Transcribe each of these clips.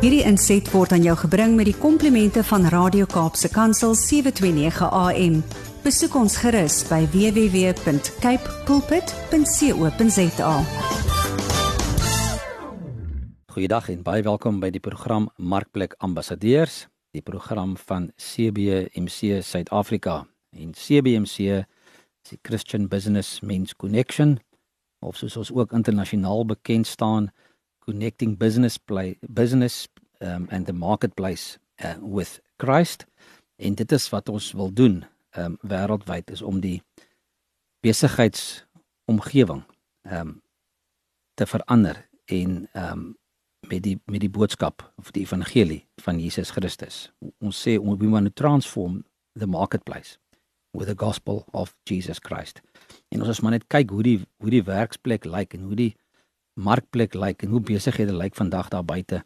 Hierdie inset word aan jou gebring met die komplimente van Radio Kaapse Kansel 729 AM. Besoek ons gerus by www.cape pulpit.co.za. Goeiedag en baie welkom by die program Markplek Ambassadeurs, die program van CBMC Suid-Afrika. En CBMC is die Christian Business Men's Connection of soos ons ook internasionaal bekend staan connecting business play business um, and the marketplace uh, with Christ. En dit is wat ons wil doen um, wêreldwyd is om die besigheidsomgewing um, te verander en um, met die met die boodskap of die evangelie van Jesus Christus. Ons sê we want to transform the marketplace with the gospel of Jesus Christ. En ons as maar net kyk hoe die hoe die werksplek lyk en hoe die markplek lyk en hoe besighede lyk vandag daar buite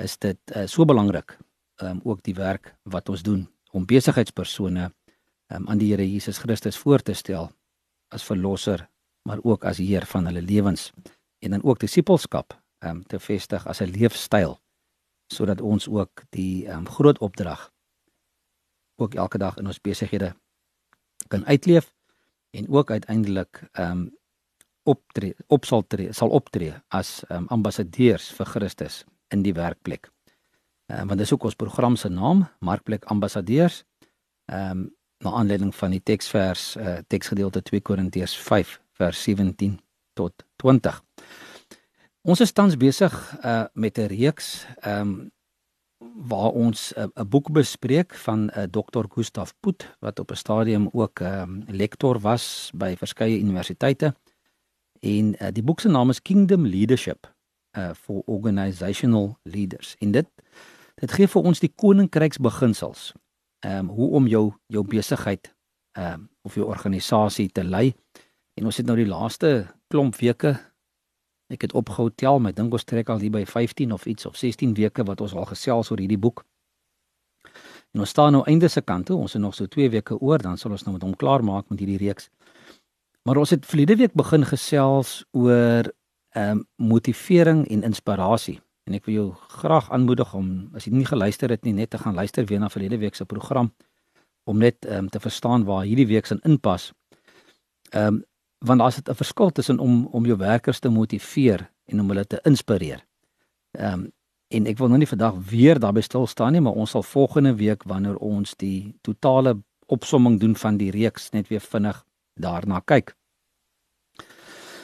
is dit uh, so belangrik um, ook die werk wat ons doen om besigheidspersone um, aan die Here Jesus Christus voor te stel as verlosser maar ook as heer van hulle lewens en dan ook disipelskap um, te vestig as 'n leefstyl sodat ons ook die um, groot opdrag ook elke dag in ons besighede kan uitleef en ook uiteindelik ehm um, optree op sal tree sal optree as ehm um, ambassadeurs vir Christus in die werkplek. Ehm um, want dis ook ons program se naam, Markplek Ambassadeurs. Ehm um, na aanleiding van die teksvers uh, teksgedeelte 2 Korintiërs 5 vers 17 tot 20. Ons is tans besig uh, met 'n reeks ehm um, waar ons 'n uh, boek bespreek van uh, Dr. Gustav Put wat op 'n stadium ook 'n um, lektor was by verskeie universiteite. En uh, die boek se naam is Kingdom Leadership uh for organizational leaders. En dit dit gee vir ons die koninkryksbeginsels. Ehm um, hoe om jou jou besigheid ehm um, of jou organisasie te lei. En ons het nou die laaste klomp weke Ek het opgehou tel, my dink ons trek al hier by 15 of iets of 16 weke wat ons al gesels oor hierdie boek. En ons staan nou einde se kant toe. Ons het nog so 2 weke oor, dan sal ons nou met hom klaar maak met hierdie reeks. Maar ons het verlede week begin gesels oor ehm um, motivering en inspirasie. En ek wil jou graag aanmoedig om as jy nie geluister het nie, net te gaan luister weer na verlede week se program om net ehm um, te verstaan waar hierdie week se inpas. Ehm um, want daar's 'n verskil tussen om om jou werkers te motiveer en om hulle te inspireer. Ehm um, en ek wil nou nie vandag weer daarby stil staan nie, maar ons sal volgende week wanneer ons die totale opsomming doen van die reeks net weer vinnig daarna kyk.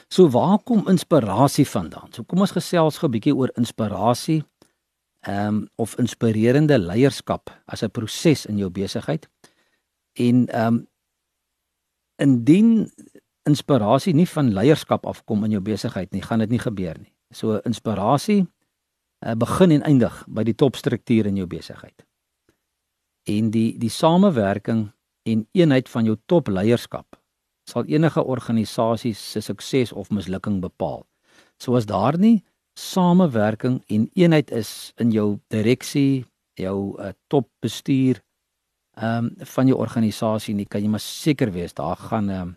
So waar kom inspirasie vandaan? So kom ons gesels gou 'n bietjie oor inspirasie ehm um, of inspirerende leierskap as 'n proses in jou besigheid. En ehm um, indien inspirasie nie van leierskap afkom in jou besigheid nie, gaan dit nie gebeur nie. So inspirasie uh, begin en eindig by die topstruktuur in jou besigheid. En die die samewerking en eenheid van jou topleierskap sal enige organisasie se sukses of mislukking bepaal. So as daar nie samewerking en eenheid is in jou direksie, jou uh, topbestuur ehm um, van jou organisasie nie, kan jy maar seker wees daar gaan 'n um, ehm,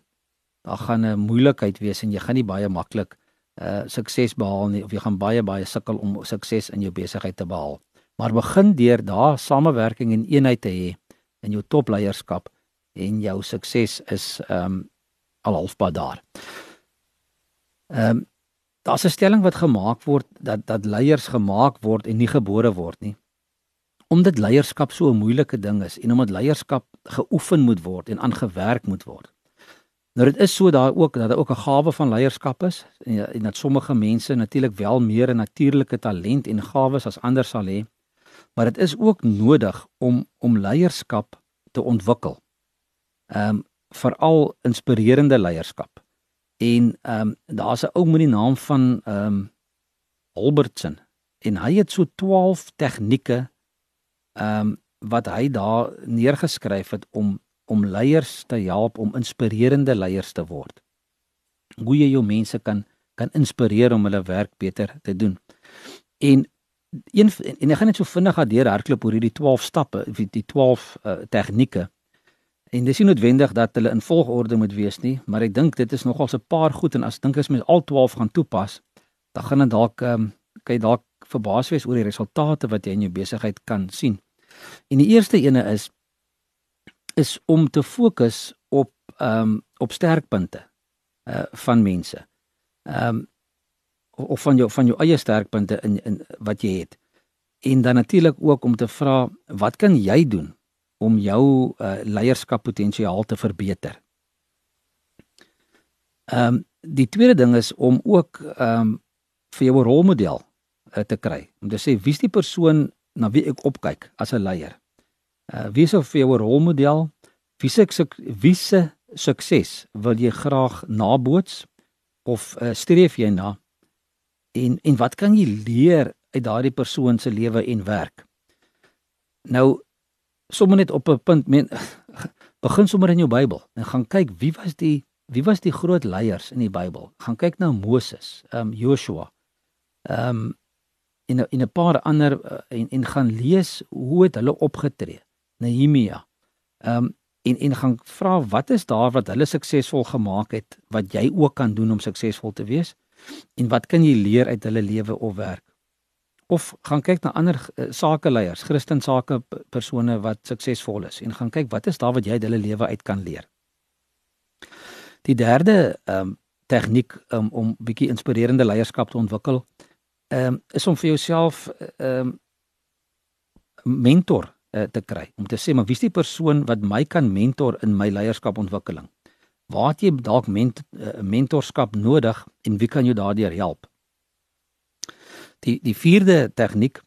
daar gaan 'n moeilikheid wees en jy gaan nie baie maklik uh sukses behaal nie of jy gaan baie baie sukkel om sukses in jou besigheid te behaal. Maar begin deur daar samewerking en eenheid te hê in jou topleierskap en jou sukses is um al halfpad daar. Um daar's 'n stelling wat gemaak word dat dat leiers gemaak word en nie gebore word nie. Omdat leierskap so 'n moeilike ding is en omdat leierskap geoefen moet word en aangewerk moet word. Nou dit is so daar ook dat daar ook 'n gawe van leierskap is en, en dat sommige mense natuurlik wel meer 'n natuurlike talent en gawes as ander sal hê. Maar dit is ook nodig om om leierskap te ontwikkel. Ehm um, veral inspirerende leierskap. En ehm um, daar's 'n ou met die naam van ehm um, Albertson en hy het so 12 tegnieke ehm um, wat hy daar neergeskryf het om om leiers te help om inspirerende leiers te word. Hoe jy jou mense kan kan inspireer om hulle werk beter te doen. En een en ek gaan net so vinnig gaan deur hardloop oor hierdie 12 stappe, die 12 uh, tegnieke. En dis nie noodwendig dat hulle in volgorde moet wees nie, maar ek dink dit is nogal 'n paar goed en as dink as mens al 12 gaan toepas, dan gaan dit dalk ehm um, jy dalk verbaas wees oor die resultate wat jy in jou besigheid kan sien. En die eerste ene is is om te fokus op ehm um, op sterkpunte uh van mense. Ehm um, of van jou van jou eie sterkpunte in in wat jy het. En dan natuurlik ook om te vra wat kan jy doen om jou uh leierskappotensiaal te verbeter? Ehm um, die tweede ding is om ook ehm um, vir jou 'n rolmodel uh, te kry. Om te sê wie's die persoon na wie ek opkyk as 'n leier? Uh wie is vir jou 'n rolmodel? Wie se wie se sukses wil jy graag naboots of uh, streef jy na? En en wat kan jy leer uit daardie persoon se lewe en werk? Nou sommer net op 'n punt men begin sommer in jou Bybel en gaan kyk wie was die wie was die groot leiers in die Bybel? Gaan kyk na Moses, ehm um, Joshua. Ehm um, en in 'n paar ander uh, en en gaan lees hoe het hulle opgetree. Nehemia. Ehm um, en en gaan vra wat is daar wat hulle suksesvol gemaak het wat jy ook kan doen om suksesvol te wees? En wat kan jy leer uit hulle lewe of werk? Of gaan kyk na ander uh, sakeleiers, Christen sake persone wat suksesvol is en gaan kyk wat is daar wat jy uit hulle lewe uit kan leer? Die derde ehm um, tegniek um, om bietjie inspirerende leierskap te ontwikkel ehm um, is om vir jouself ehm um, mentor uh, te kry. Om te sê maar wie's die persoon wat my kan mentor in my leierskapontwikkeling? Waar het jy dalk ment, uh, mentorskap nodig en wie kan jou daardeur help? Die die vierde tegniek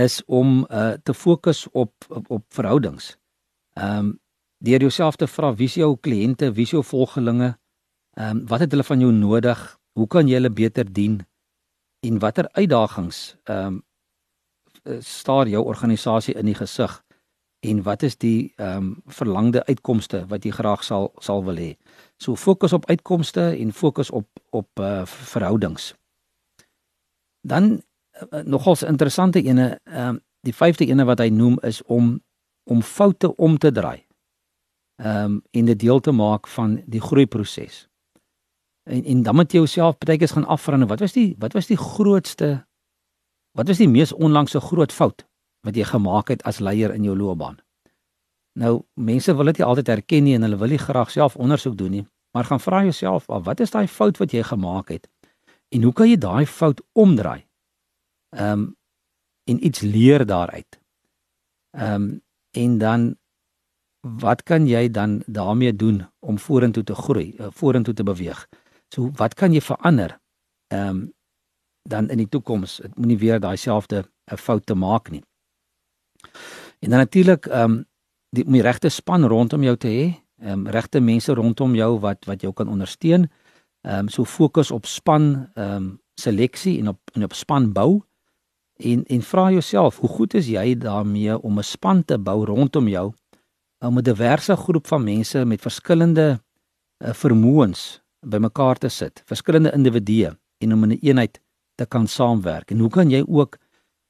is om uh, te fokus op op, op verhoudings. Ehm um, deur jouself te vra wie is jou kliënte, wie is jou volgelinge? Ehm um, wat het hulle van jou nodig? Hoe kan jy hulle beter dien? en watter uitdagings ehm um, staar jou organisasie in die gesig en wat is die ehm um, verlangde uitkomste wat jy graag sal sal wil hê. So fokus op uitkomste en fokus op op uh, verhoudings. Dan uh, nogals interessante ene ehm um, die vyfde ene wat hy noem is om om foute om te draai. Ehm um, en dit deel te maak van die groeiproses en en dan moet jy jouself baie keer gaan afvra wat was die wat was die grootste wat was die mees onlangse groot fout wat jy gemaak het as leier in jou loopbaan nou mense wil dit nie altyd erken nie en hulle wil nie graag self ondersoek doen nie maar gaan vra jouself af wat is daai fout wat jy gemaak het en hoe kan jy daai fout omdraai ehm um, en iets leer daaruit ehm um, en dan wat kan jy dan daarmee doen om vorentoe te groei uh, vorentoe te beweeg So wat kan jy verander? Ehm um, dan in die toekoms, dit moenie weer daai selfde 'n eh, fout te maak nie. En dan natuurlik ehm um, die om die regte span rondom jou te hê, ehm um, regte mense rondom jou wat wat jou kan ondersteun. Ehm um, so fokus op span ehm um, seleksie en op en op span bou. En en vra jouself, hoe goed is jy daarmee om 'n span te bou rondom jou? Om 'n diverse groep van mense met verskillende uh, vermoëns bymekaar te sit, verskillende individue en om in 'n een eenheid te kan saamwerk. En hoe kan jy ook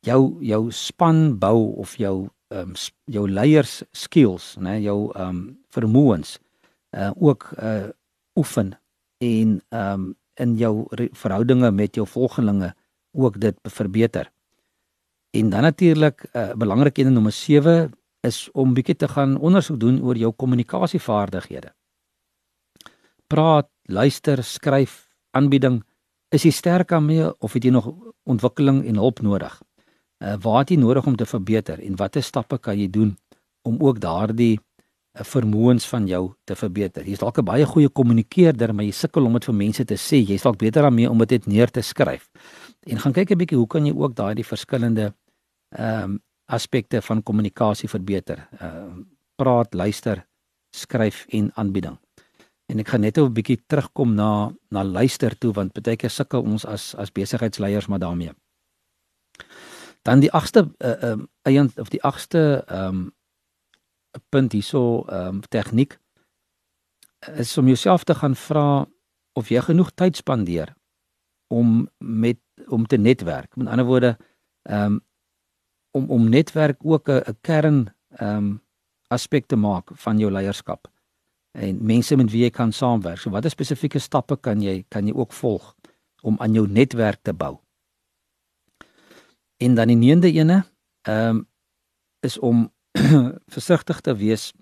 jou jou span bou of jou ehm um, jou leiers skills, né, jou ehm um, vermoëns uh ook uh oefen en ehm um, in jou verhoudinge met jou volgelinge ook dit verbeter. En dan natuurlik 'n uh, belangrike een nommer 7 is om bietjie te gaan ondersoek doen oor jou kommunikasievaardighede. Praat luister, skryf, aanbieding, is jy sterk daarmee of het jy nog ontwikkeling en hulp nodig? Uh waar het jy nodig om te verbeter en watter stappe kan jy doen om ook daardie vermoëns van jou te verbeter? Jy's dalk 'n baie goeie kommunikeerder, maar jy sukkel om dit vir mense te sê. Jy's dalk beter daarmee om dit neer te skryf. En gaan kyk 'n bietjie hoe kan jy ook daardie verskillende ehm um, aspekte van kommunikasie verbeter? Uh praat, luister, skryf en aanbieding. En ek gaan net 'n bietjie terugkom na na luister toe want baie keer sukkel ons as as besigheidsleiers maar daarmee. Dan die agste ehm uh, eiend of die agste ehm um, punt hierso ehm um, tegniek is om jouself te gaan vra of jy genoeg tyd spandeer om met om te netwerk. Met ander woorde ehm um, om om netwerk ook 'n 'n kern ehm um, aspek te maak van jou leierskap en mense met wie jy kan saamwerk. So watter spesifieke stappe kan jy kan jy ook volg om aan jou netwerk te bou? En dan die neende ene, ehm um, is om versigtig te wees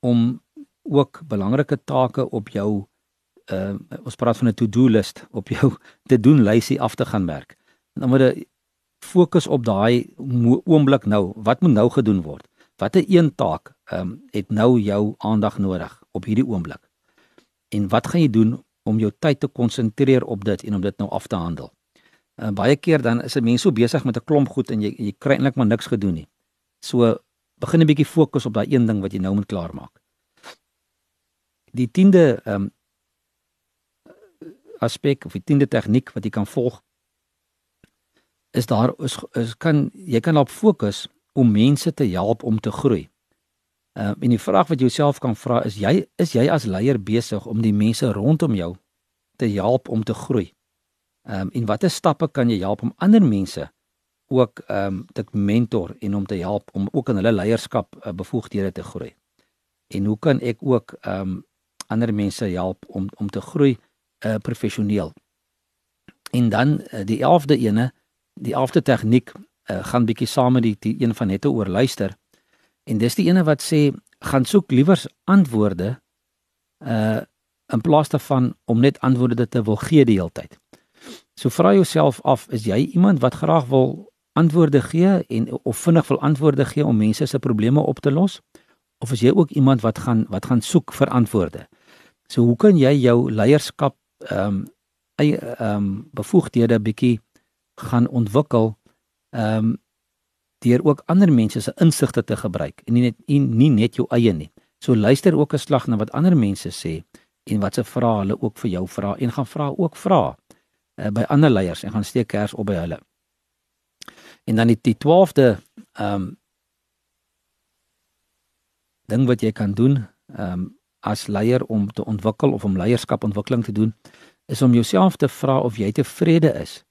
om ook belangrike take op jou uh, ons praat van 'n to-do list op jou te doen lysie af te gaan werk. En dan moet jy fokus op daai oomblik nou. Wat moet nou gedoen word? Watter een taak ehm um, het nou jou aandag nodig op hierdie oomblik? En wat gaan jy doen om jou tyd te konsentreer op dit en om dit nou af te handel? Uh, baie keer dan is 'n mens so besig met 'n klomp goed en jy jy kry eintlik maar niks gedoen nie. So begin 'n bietjie fokus op daai een ding wat jy nou moet klaarmaak. Die 10de ehm um, aspek of die 10de tegniek wat jy kan volg is daar is, is kan jy kan op fokus om mense te help om te groei. Ehm uh, en die vraag wat jy jouself kan vra is jy is jy as leier besig om die mense rondom jou te help om te groei? Ehm um, en watter stappe kan jy help om ander mense ook ehm um, te mentor en om te help om ook in hulle leierskap uh, bevoegdhede te groei? En hoe kan ek ook ehm um, ander mense help om om te groei uh, professioneel? En dan uh, die 11de ene, die 11de tegniek uh, gaan bietjie saam met die, die een van nette oor luister. En dis die ene wat sê gaan soek liewers antwoorde uh in plaas daarvan om net antwoorde te wil gee die hele tyd. So vra jouself af, is jy iemand wat graag wil antwoorde gee en of vinnig wil antwoorde gee om mense se probleme op te los? Of is jy ook iemand wat gaan wat gaan soek vir antwoorde? So hoe kan jy jou leierskap ehm um, eie ehm um, bevoegdhede bietjie gaan ontwikkel ehm um, deur ook ander mense se insigte te gebruik en nie net nie net jou eie nie. So luister ook 'n slag na wat ander mense sê en wat se vrae hulle ook vir jou vra en gaan vra ook vra uh, by ander leiers en gaan steek kers op by hulle. En dan die, die 12de ehm um, ding wat jy kan doen ehm um, as leier om te ontwikkel of om leierskapontwikkeling te doen is om jouself te vra of jy tevrede is.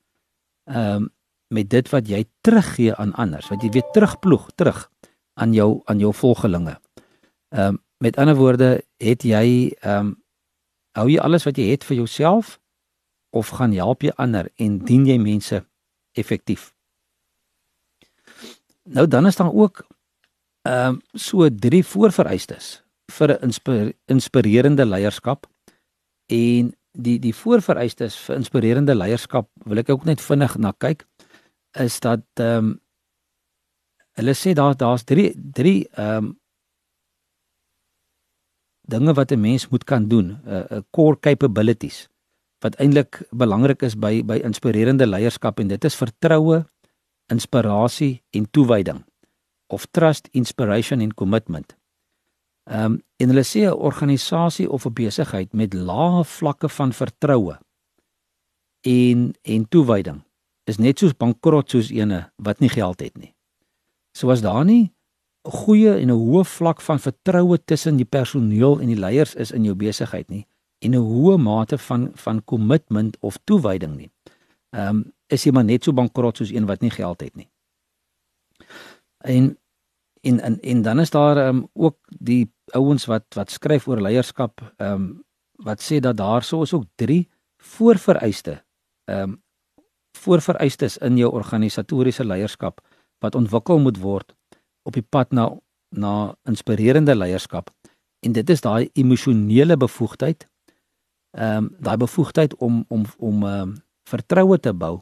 Ehm um, met dit wat jy teruggee aan anders, wat jy weer terugploeg terug aan jou aan jou volgelinge. Ehm um, met ander woorde, het jy ehm um, hou jy alles wat jy het vir jouself of gaan help jy ander en dien jy mense effektief? Nou dan is daar ook ehm um, so drie voorvereistes vir 'n inspir inspirerende leierskap. En die die voorvereistes vir inspirerende leierskap wil ek ook net vinnig na kyk is dat ehm um, hulle sê daar daar's drie drie ehm um, dinge wat 'n mens moet kan doen, 'n uh, uh, core capabilities wat eintlik belangrik is by by inspirerende leierskap. En dit is vertroue, inspirasie en toewyding of trust, inspiration en commitment. Ehm um, en hulle sê 'n organisasie of 'n besigheid met lae vlakke van vertroue en en toewyding is net soos bankrot soos ene wat nie geld het nie. So as daar nie 'n goeie en 'n hoë vlak van vertroue tussen die personeel en die leiers is in jou besigheid nie en 'n hoë mate van van kommitment of toewyding nie. Ehm um, is jy maar net so bankrot soos een wat nie geld het nie. En en en, en dan is daar ehm um, ook die ouens wat wat skryf oor leierskap ehm um, wat sê dat daar sou is ook 3 voorvereiste ehm um, voorvereistes in jou organisatoriese leierskap wat ontwikkel moet word op die pad na na inspirerende leierskap en dit is daai emosionele bevoegdheid ehm um, daai bevoegdheid om om om ehm um, vertroue te bou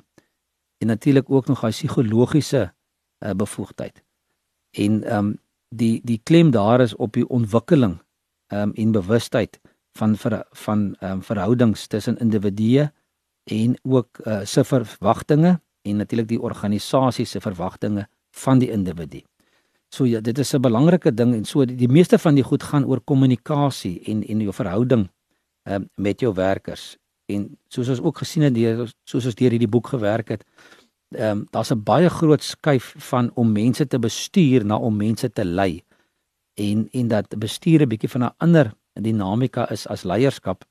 en natuurlik ook nog daai psigologiese uh, bevoegdheid en ehm um, die die klem daar is op die ontwikkeling ehm um, en bewustheid van ver, van ehm um, verhoudings tussen individue en ook uh, se verwagtinge en natuurlik die organisasie se verwagtinge van die individu. So ja, dit is 'n belangrike ding en so die, die meeste van die goed gaan oor kommunikasie en en jou verhouding um, met jou werkers. En soos ons ook gesien het deur soos ons deur hierdie boek gewerk het, ehm um, daar's 'n baie groot skuif van om mense te bestuur na om mense te lei. En en dat bestuur 'n bietjie van 'n ander dinamika is as leierskap.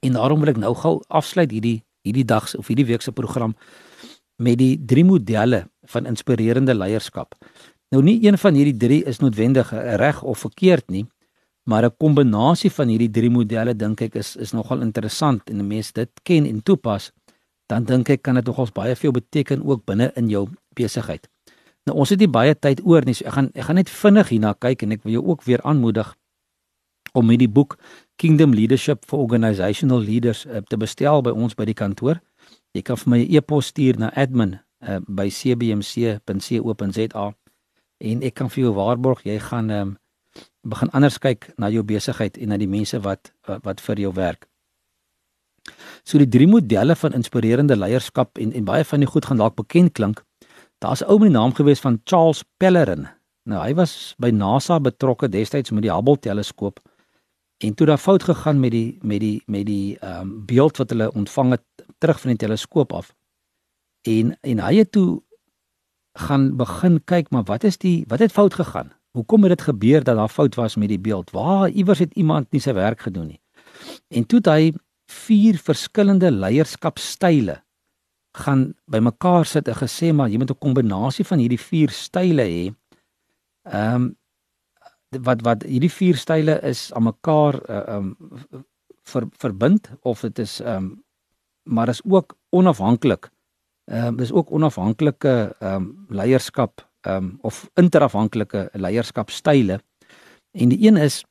En daarom wil ek nou gou afsluit hierdie hierdie dag of hierdie week se program met die drie modelle van inspirerende leierskap. Nou nie een van hierdie drie is noodwendig reg of verkeerd nie, maar 'n kombinasie van hierdie drie modelle dink ek is is nogal interessant en 'n mens dit ken en toepas, dan dink ek kan dit nogals baie veel beteken ook binne in jou besigheid. Nou ons het nie baie tyd oor nie, so ek gaan ek gaan net vinnig hierna kyk en ek wil jou ook weer aanmoedig om met die boek Kingdom Leadership for Organizational Leaders uh, te bestel by ons by die kantoor. Jy kan vir my 'n e e-pos stuur na admin uh, by cbmc.co.za en ek kan vir jou waarborg jy gaan um, begin anders kyk na jou besigheid en na die mense wat wat vir jou werk. So die drie modelle van inspirerende leierskap en en baie van die goed gaan dalk bekend klink. Daar's 'n ou met die naam gewees van Charles Pellerin. Nou hy was by NASA betrokke destyds met die Hubble teleskoop en toe daar fout gegaan met die met die met die ehm um, beeld wat hulle ontvang het terug van die teleskoop af. En en hy het toe gaan begin kyk maar wat is die wat het fout gegaan? Hoekom het dit gebeur dat daar fout was met die beeld? Waar iewers het iemand nie sy werk gedoen nie. En toe het hy vier verskillende leierskapstyle gaan bymekaar sit en gesê maar jy moet 'n kombinasie van hierdie vier style hê. Ehm um, wat wat hierdie vier style is aan mekaar uh, ehm um, ver, verbind of dit is ehm um, maar is ook onafhanklik. Ehm um, dis ook onafhanklike ehm um, leierskap ehm um, of interafhanklike leierskapstyle. En die een is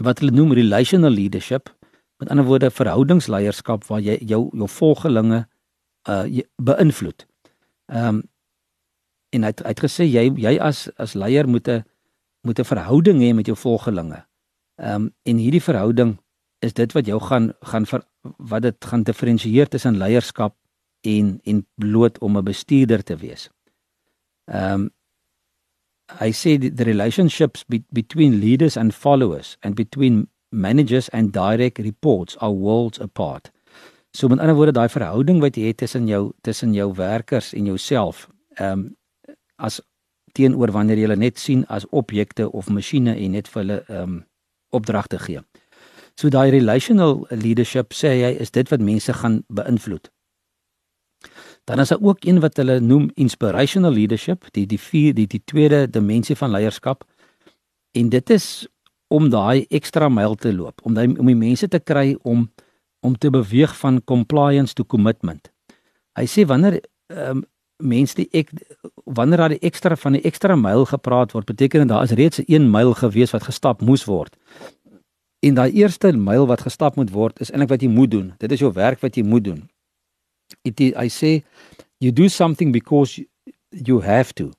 wat hulle noem relational leadership. Met ander woorde verhoudingsleierskap waar jy jou jou volgelinge uh beïnvloed. Ehm um, en hy het, hy het gesê jy jy as as leier moet 'n moet 'n verhouding hê met jou volgelinge. Ehm um, en hierdie verhouding is dit wat jou gaan gaan ver, wat dit gaan diferensieer tussen leierskap en en bloot om 'n bestuurder te wees. Um, I say the, relationships be, between leaders and followers and between managers and direct reports are worlds apart. So met ander woorde daai verhouding wat jy het tussen jou tussen jou werkers en jouself, ehm um, as teenoor wanneer jy hulle net sien as objekte of masjiene en net vir hulle ehm um, opdragte gee. So daai relational leadership sê jy is dit wat mense gaan beïnvloed. Dan is daar ook een wat hulle noem inspirational leadership, die die vier die die tweede dimensie van leierskap. En dit is om daai ekstra myl te loop, om daai om die mense te kry om om te beweeg van compliance to commitment. Hy sê wanneer ehm um, mense die ek wanneer daar die ekstra van die ekstra myl gepraat word, beteken dit daar is reeds 'n 1 myl gewees wat gestap moes word. En daai eerste myl wat gestap moet word is eintlik wat jy moet doen. Dit is jou werk wat jy moet doen. It I say you do something because you, have to.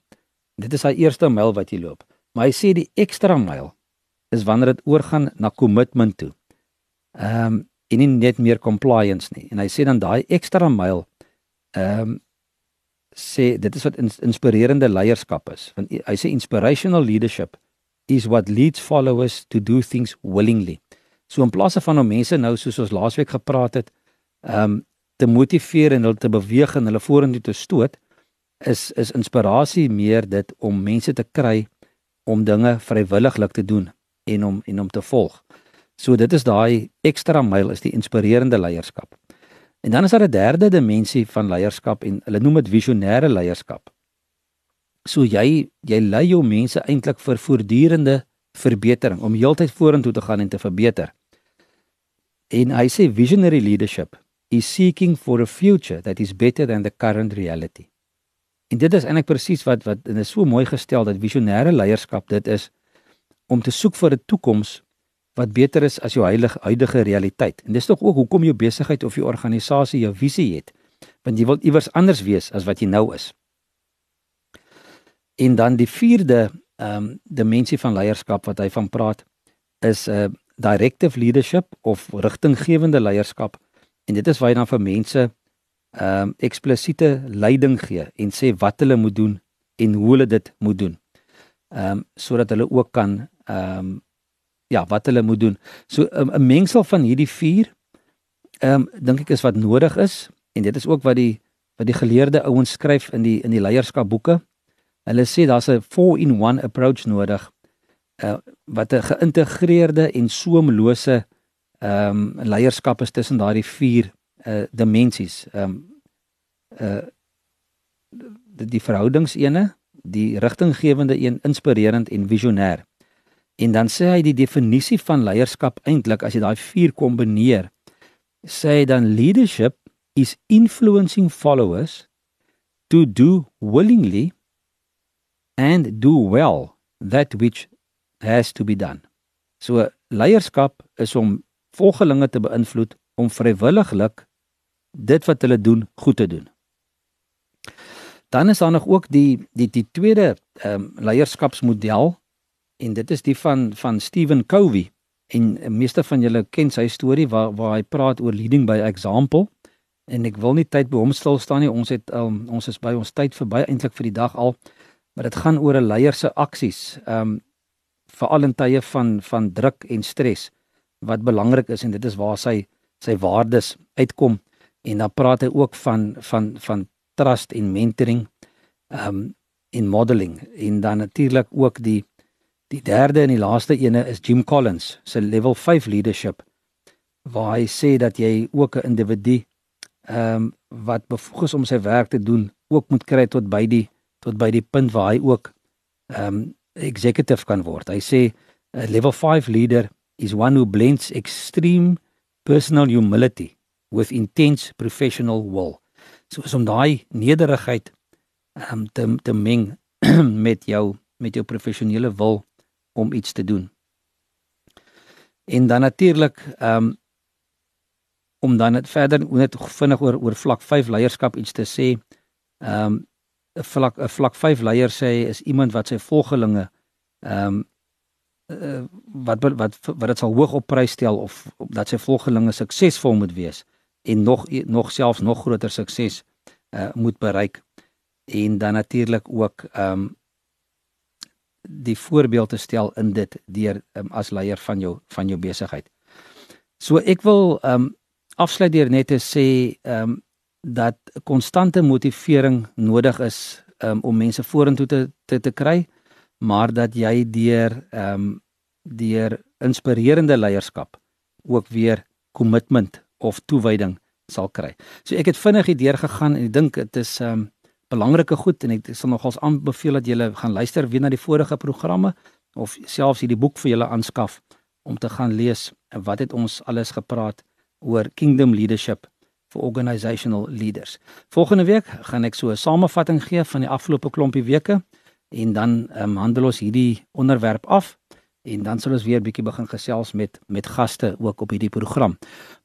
Dit is daai eerste myl wat jy loop. Maar hy sê die ekstra myl is wanneer dit oorgaan na commitment toe. Ehm um, en nie net meer compliance nie. En hy sê dan daai ekstra myl ehm um, sê dit is wat ins inspirerende leierskap is. Want hy sê inspirational leadership is what leads followers to do things willingly. So in plaas van om mense nou soos ons laasweek gepraat het, ehm um, te motiveer en hulle te beweeg en hulle vorentoe te stoot, is is inspirasie meer dit om mense te kry om dinge vrywilliglik te doen en om en om te volg. So dit is daai ekstra myl is die inspirerende leierskap. En dan is daar 'n derde dimensie van leierskap en hulle noem dit visionêre leierskap. So jy jy lei jou mense eintlik vir voortdurende verbetering om heeltyd vorentoe te gaan en te verbeter. En hy sê visionary leadership is seeking for a future that is better than the current reality. En dit is eintlik presies wat wat en is so mooi gestel dat visionêre leierskap dit is om te soek vir 'n toekoms wat beter is as jou heilige huidige realiteit. En dis tog ook hoekom jou besigheid of jou organisasie jou visie het, want jy wil iewers anders wees as wat jy nou is. En dan die vierde ehm um, dimensie van leierskap wat hy van praat is 'n uh, directive leadership of rigtinggewende leierskap. En dit is waar jy dan vir mense ehm um, eksplisiete leiding gee en sê wat hulle moet doen en hoe hulle dit moet doen ehm um, sodat hulle ook kan ehm um, ja, wat hulle moet doen. So 'n um, mengsel van hierdie vier ehm um, dink ek is wat nodig is en dit is ook wat die wat die geleerde ouens skryf in die in die leierskapboeke. Hulle sê daar's 'n 4-in-1 approach nodig uh wat 'n geïntegreerde en soemlose ehm um, leierskap is tussen daardie vier uh dimensies. Ehm um, uh die, die verhoudingsene die rigtinggewende een inspirerend en visionêr. En dan sê hy die definisie van leierskap eintlik as jy daai vier kombineer, sê hy dan leadership is influencing followers to do willingly and do well that which has to be done. So leierskap is om volgelinge te beïnvloed om vrywilliglik dit wat hulle doen goed te doen. Dan is daar nog ook die die die tweede ehm um, leierskapsmodel en dit is die van van Stephen Covey. En meeste van julle ken sy storie waar waar hy praat oor leading by example. En ek wil nie tyd by hom stil staan nie. Ons het um, ons is by ons tyd verby eintlik vir die dag al. Maar dit gaan oor 'n leier se aksies ehm um, veral in tye van van druk en stres wat belangrik is en dit is waar sy sy waardes uitkom en dan praat hy ook van van van trust en mentoring ehm um, in modeling en dan natuurlik ook die die derde en die laaste ene is Jim Collins se level 5 leadership waar hy sê dat jy ook 'n individu ehm um, wat bevoeg is om sy werk te doen ook moet kry tot by die tot by die punt waar hy ook ehm um, executive kan word. Hy sê a level 5 leader is one who blends extreme personal humility with intense professional will. So is om daai nederigheid ehm um, te te meng met jou met jou professionele wil om iets te doen. En dan natuurlik ehm um, om dan net verder net vinnig oor oor vlak 5 leierskap iets te sê. Ehm um, 'n vlak 'n vlak 5 leier sê is iemand wat sy volgelinge ehm um, uh, wat wat wat dit sal hoog op prys stel of dat sy volgelinge suksesvol moet wees en nog nog selfs nog groter sukses uh, moet bereik en dan natuurlik ook ehm um, die voorbeeld te stel in dit deur um, as leier van jou van jou besigheid. So ek wil ehm um, afsluit deur net te sê ehm um, dat konstante motivering nodig is um, om mense vorentoe te, te te kry, maar dat jy deur ehm um, deur inspirerende leierskap ook weer kommitment of toewyding sal kry. So ek het vinnig hier gegaan en ek dink dit is ehm um, belangrike goed en ek sal nogals aanbeveel dat julle gaan luister weer na die vorige programme of selfs hierdie boek vir julle aanskaf om te gaan lees wat het ons alles gepraat oor kingdom leadership vir organizational leaders. Volgende week gaan ek so 'n samevatting gee van die afgelope klompie weke en dan um, handel ons hierdie onderwerp af en dan sal ons weer bietjie begin gesels met met gaste ook op hierdie program.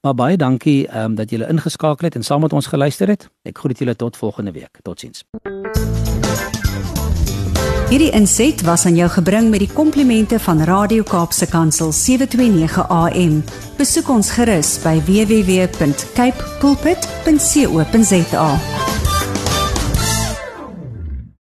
Maar baie dankie um, dat julle ingeskakel het en saam met ons geluister het. Ek groet julle tot volgende week. Totsiens. Hierdie inset was aan jou gebring met die komplimente van Radio Kaapse Kansel 729 AM. Besoek ons gerus by www.cape pulpit.co.za.